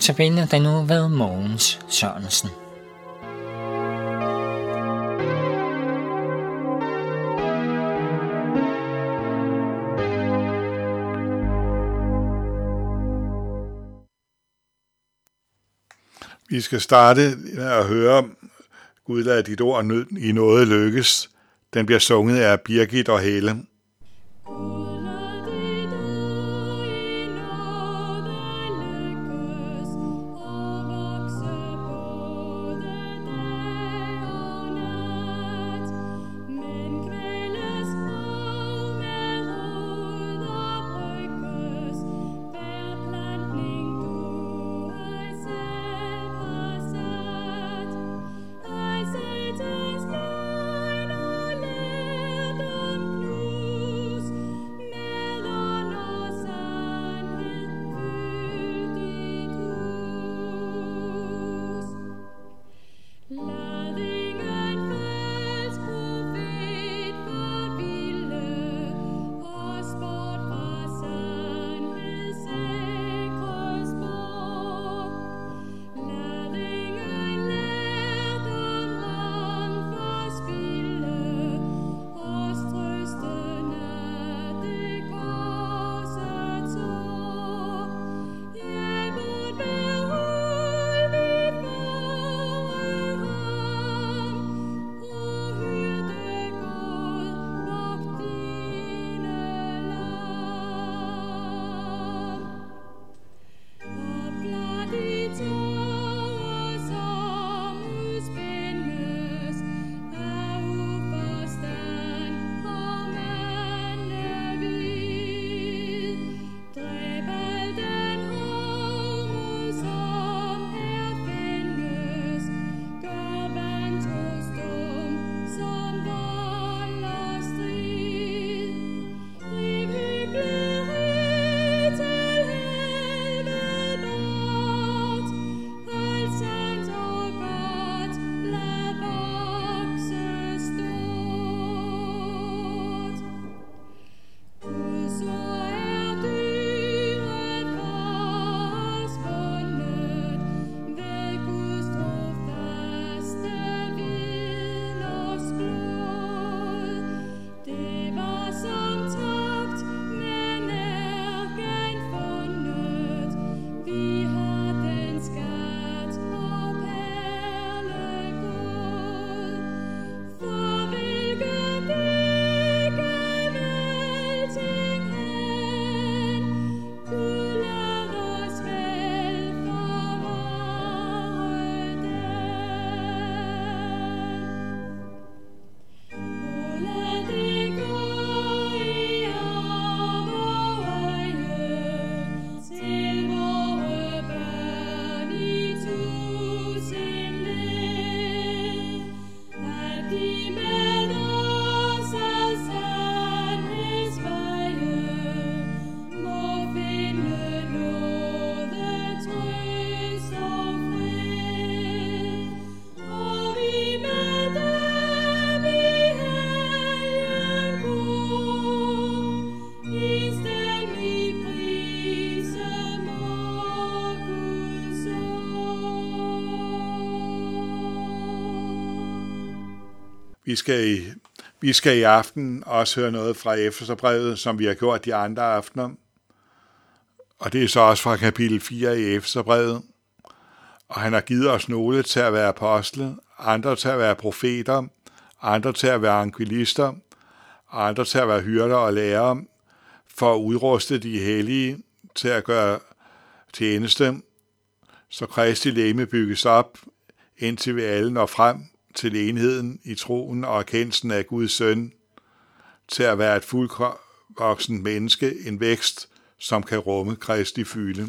tabellen den nu ved Mogens Sørensen. Vi skal starte med at høre Gud lad dit ord i noget lykkes. Den bliver sunget af Birgit og Helle. Vi skal i, vi skal i aften også høre noget fra Efeserbrevet, som vi har gjort de andre aftener. Og det er så også fra kapitel 4 i Efeserbrevet. Og han har givet os nogle til at være apostle, andre til at være profeter, andre til at være angelister, andre til at være hyrder og lærere, for at udruste de hellige til at gøre tjeneste, så Kristi læme bygges op, indtil vi alle når frem til enheden i troen og erkendelsen af Guds søn, til at være et fuldvoksen menneske, en vækst, som kan rumme Kristi fylde.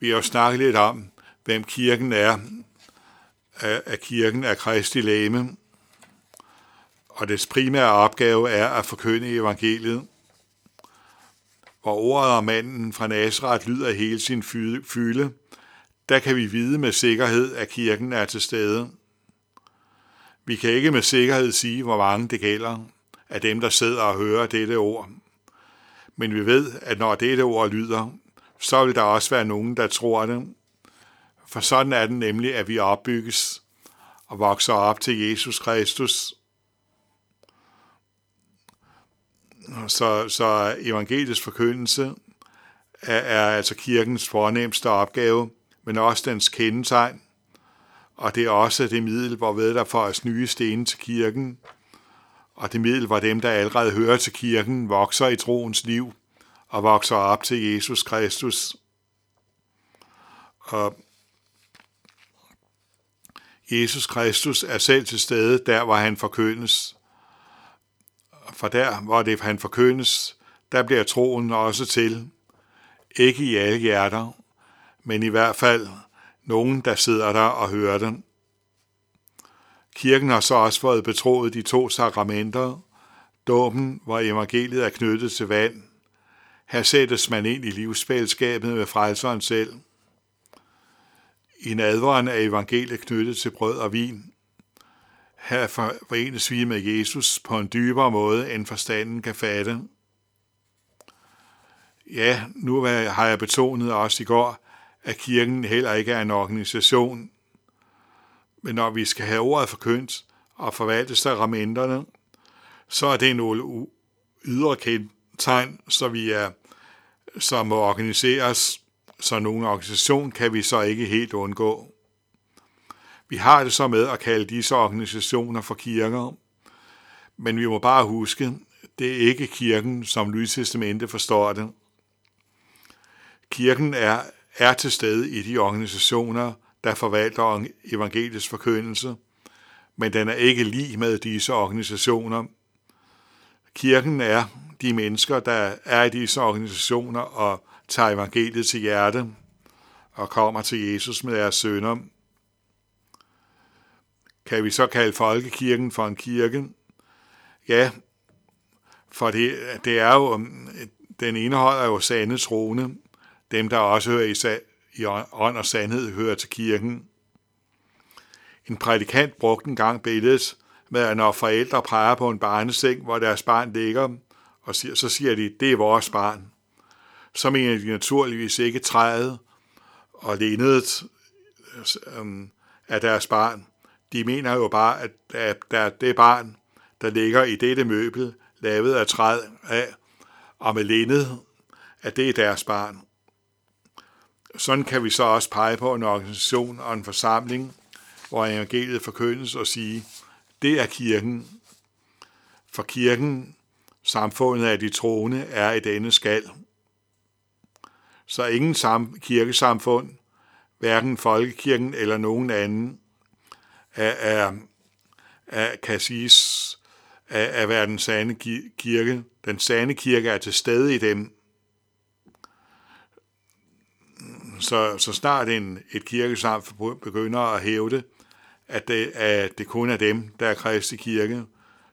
Vi har jo snakket lidt om, hvem kirken er, at kirken er Kristi læme, og dets primære opgave er at forkynde evangeliet, hvor ordet om manden fra Nazareth lyder hele sin fylde, der kan vi vide med sikkerhed, at kirken er til stede. Vi kan ikke med sikkerhed sige, hvor mange det gælder af dem, der sidder og hører dette ord. Men vi ved, at når dette ord lyder, så vil der også være nogen, der tror det. For sådan er det nemlig, at vi opbygges og vokser op til Jesus Kristus. Så, så evangelisk forkyndelse er, er altså kirkens fornemmeste opgave, men også dens kendetegn. Og det er også det middel, hvorved der får os nye sten til kirken, og det middel, hvor dem, der allerede hører til kirken, vokser i troens liv og vokser op til Jesus Kristus. Og Jesus Kristus er selv til stede der, hvor han forkyndes. For der, hvor det han forkyndes, der bliver troen også til. Ikke i alle hjerter, men i hvert fald nogen, der sidder der og hører den. Kirken har så også fået betroet de to sakramenter, dåben, hvor evangeliet er knyttet til vand. Her sættes man ind i livsfællesskabet med frelseren selv. I nadveren er evangeliet knyttet til brød og vin. Her forenes vi med Jesus på en dybere måde, end forstanden kan fatte. Ja, nu har jeg betonet også i går, at kirken heller ikke er en organisation, men når vi skal have ordet forkyndt og forvalte sakramenterne, så er det nogle ydre tegn, så vi er, som må organiseres, så nogen organisation kan vi så ikke helt undgå. Vi har det så med at kalde disse organisationer for kirker, men vi må bare huske, det er ikke kirken, som Nytestamentet forstår det. Kirken er, er til stede i de organisationer, der forvalter evangelisk forkyndelse, men den er ikke lige med disse organisationer. Kirken er de mennesker, der er i disse organisationer og tager evangeliet til hjerte og kommer til Jesus med deres sønder. Kan vi så kalde folkekirken for en kirke? Ja, for det, det er jo, den indeholder jo sande troende, dem der også hører i i ånd og sandhed hører til kirken. En prædikant brugte en gang billedet med, at når forældre peger på en barneseng, hvor deres barn ligger, og siger, så siger de, det er vores barn. Så mener de naturligvis ikke træet og lænet øhm, af deres barn. De mener jo bare, at, at der det barn, der ligger i dette møbel, lavet af træet af, og med lænet, at det er deres barn. Sådan kan vi så også pege på en organisation og en forsamling, hvor evangeliet forkyndes og sige, det er kirken. For kirken, samfundet af de troende, er i denne skal. Så ingen sam- kirkesamfund, hverken folkekirken eller nogen anden, er, er, er, kan siges at, at være den sande kirke. Den sande kirke er til stede i dem, så, så snart en, et kirkesamfund begynder at hævde, at det, at det kun er dem, der er kristne kirke,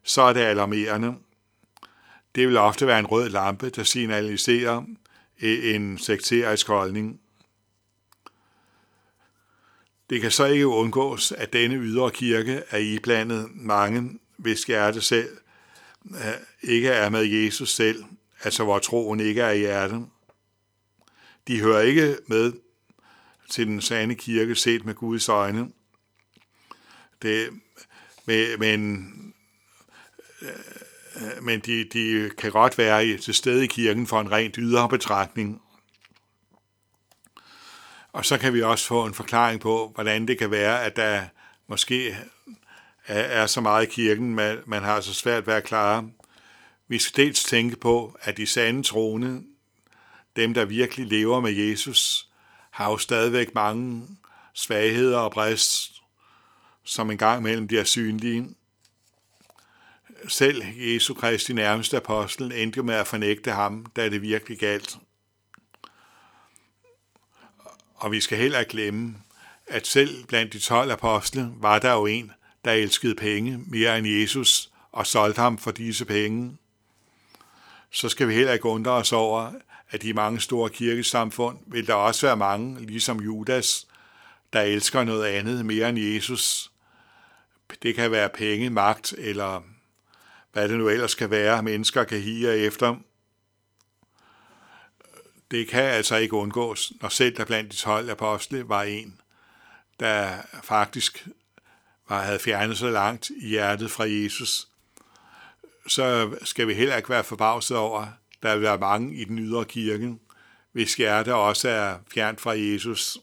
så er det alarmerende. Det vil ofte være en rød lampe, der signaliserer en sekterisk holdning. Det kan så ikke undgås, at denne ydre kirke er iblandet mange, hvis hjerte selv øh, ikke er med Jesus selv, altså hvor troen ikke er i hjertet. De hører ikke med til den sande kirke set med Guds øjne. Det, men øh, men de, de kan godt være til stede i kirken for en rent ydre betragtning. Og så kan vi også få en forklaring på, hvordan det kan være, at der måske er, er så meget i kirken, man, man har så svært ved at klare. Vi skal dels tænke på, at de sande troende, dem der virkelig lever med Jesus, har jo stadigvæk mange svagheder og brist, som en gang imellem bliver synlige. Selv Jesu Kristi nærmeste apostel endte jo med at fornægte ham, da det virkelig galt. Og vi skal heller ikke glemme, at selv blandt de 12 apostle var der jo en, der elskede penge mere end Jesus og solgte ham for disse penge. Så skal vi heller ikke undre os over, at i mange store kirkesamfund vil der også være mange, ligesom Judas, der elsker noget andet mere end Jesus. Det kan være penge, magt eller hvad det nu ellers kan være, mennesker kan hige efter. det kan altså ikke undgås, når selv der blandt de 12 apostle var en, der faktisk var, havde fjernet så langt i hjertet fra Jesus, så skal vi heller ikke være forbavset over, der vil være mange i den ydre kirke, hvis hjerte også er fjernt fra Jesus.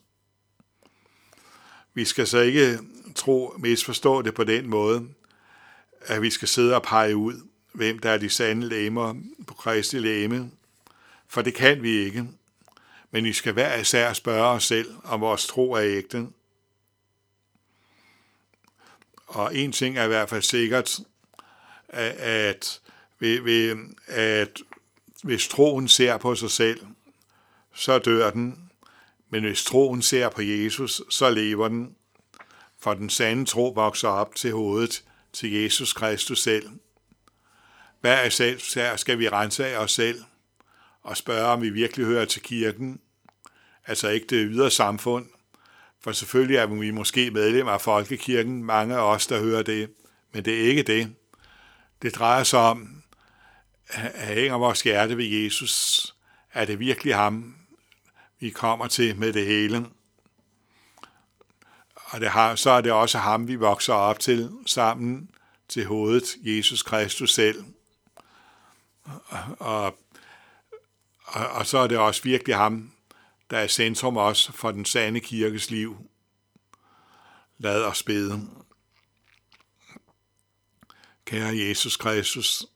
Vi skal så ikke tro, misforstå det på den måde, at vi skal sidde og pege ud, hvem der er de sande læmer på Kristi læme, for det kan vi ikke. Men vi skal hver især spørge os selv, om vores tro er ægte. Og en ting er i hvert fald sikkert, at, at, at hvis troen ser på sig selv, så dør den. Men hvis troen ser på Jesus, så lever den. For den sande tro vokser op til hovedet til Jesus Kristus selv. Hvad er selv, skal vi rense af os selv og spørge, om vi virkelig hører til kirken, altså ikke det ydre samfund, for selvfølgelig er vi måske medlemmer af folkekirken, mange af os, der hører det, men det er ikke det. Det drejer sig om, at hænger vores hjerte ved Jesus. Er det virkelig ham, vi kommer til med det hele? Og det har, så er det også ham, vi vokser op til sammen til hovedet, Jesus Kristus selv. Og, og, og så er det også virkelig ham, der er centrum også for den sande kirkes liv. Lad os bede. Kære Jesus Kristus,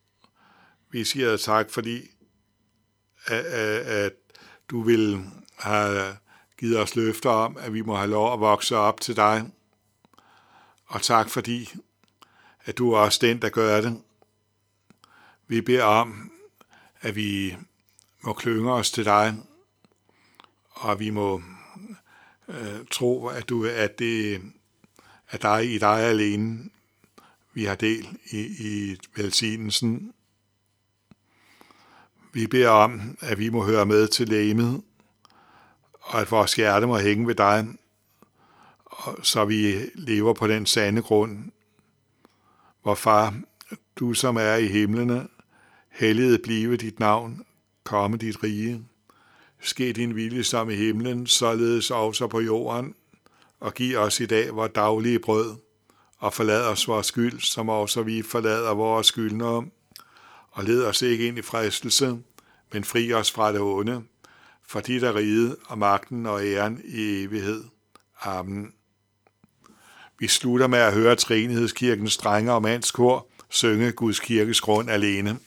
vi siger tak, fordi at, at du vil have givet os løfter om, at vi må have lov at vokse op til dig. Og tak fordi, at du er også den, der gør det. Vi beder om, at vi må klynge os til dig, og vi må øh, tro, at du at det er dig i dig alene, vi har del i, i velsignelsen. Vi beder om, at vi må høre med til lægemet, og at vores hjerte må hænge ved dig, så vi lever på den sande grund. Hvor far, du som er i himlene, helliget blive dit navn, komme dit rige. Ske din vilje som i himlen, således også på jorden, og giv os i dag vores daglige brød, og forlad os vores skyld, som også vi forlader vores skyldnere, og led os ikke ind i fristelse, men fri os fra det onde, for dit er riget og magten og æren i evighed. Amen. Vi slutter med at høre Trinighedskirkens drenge og mandskor synge Guds kirkes grund alene.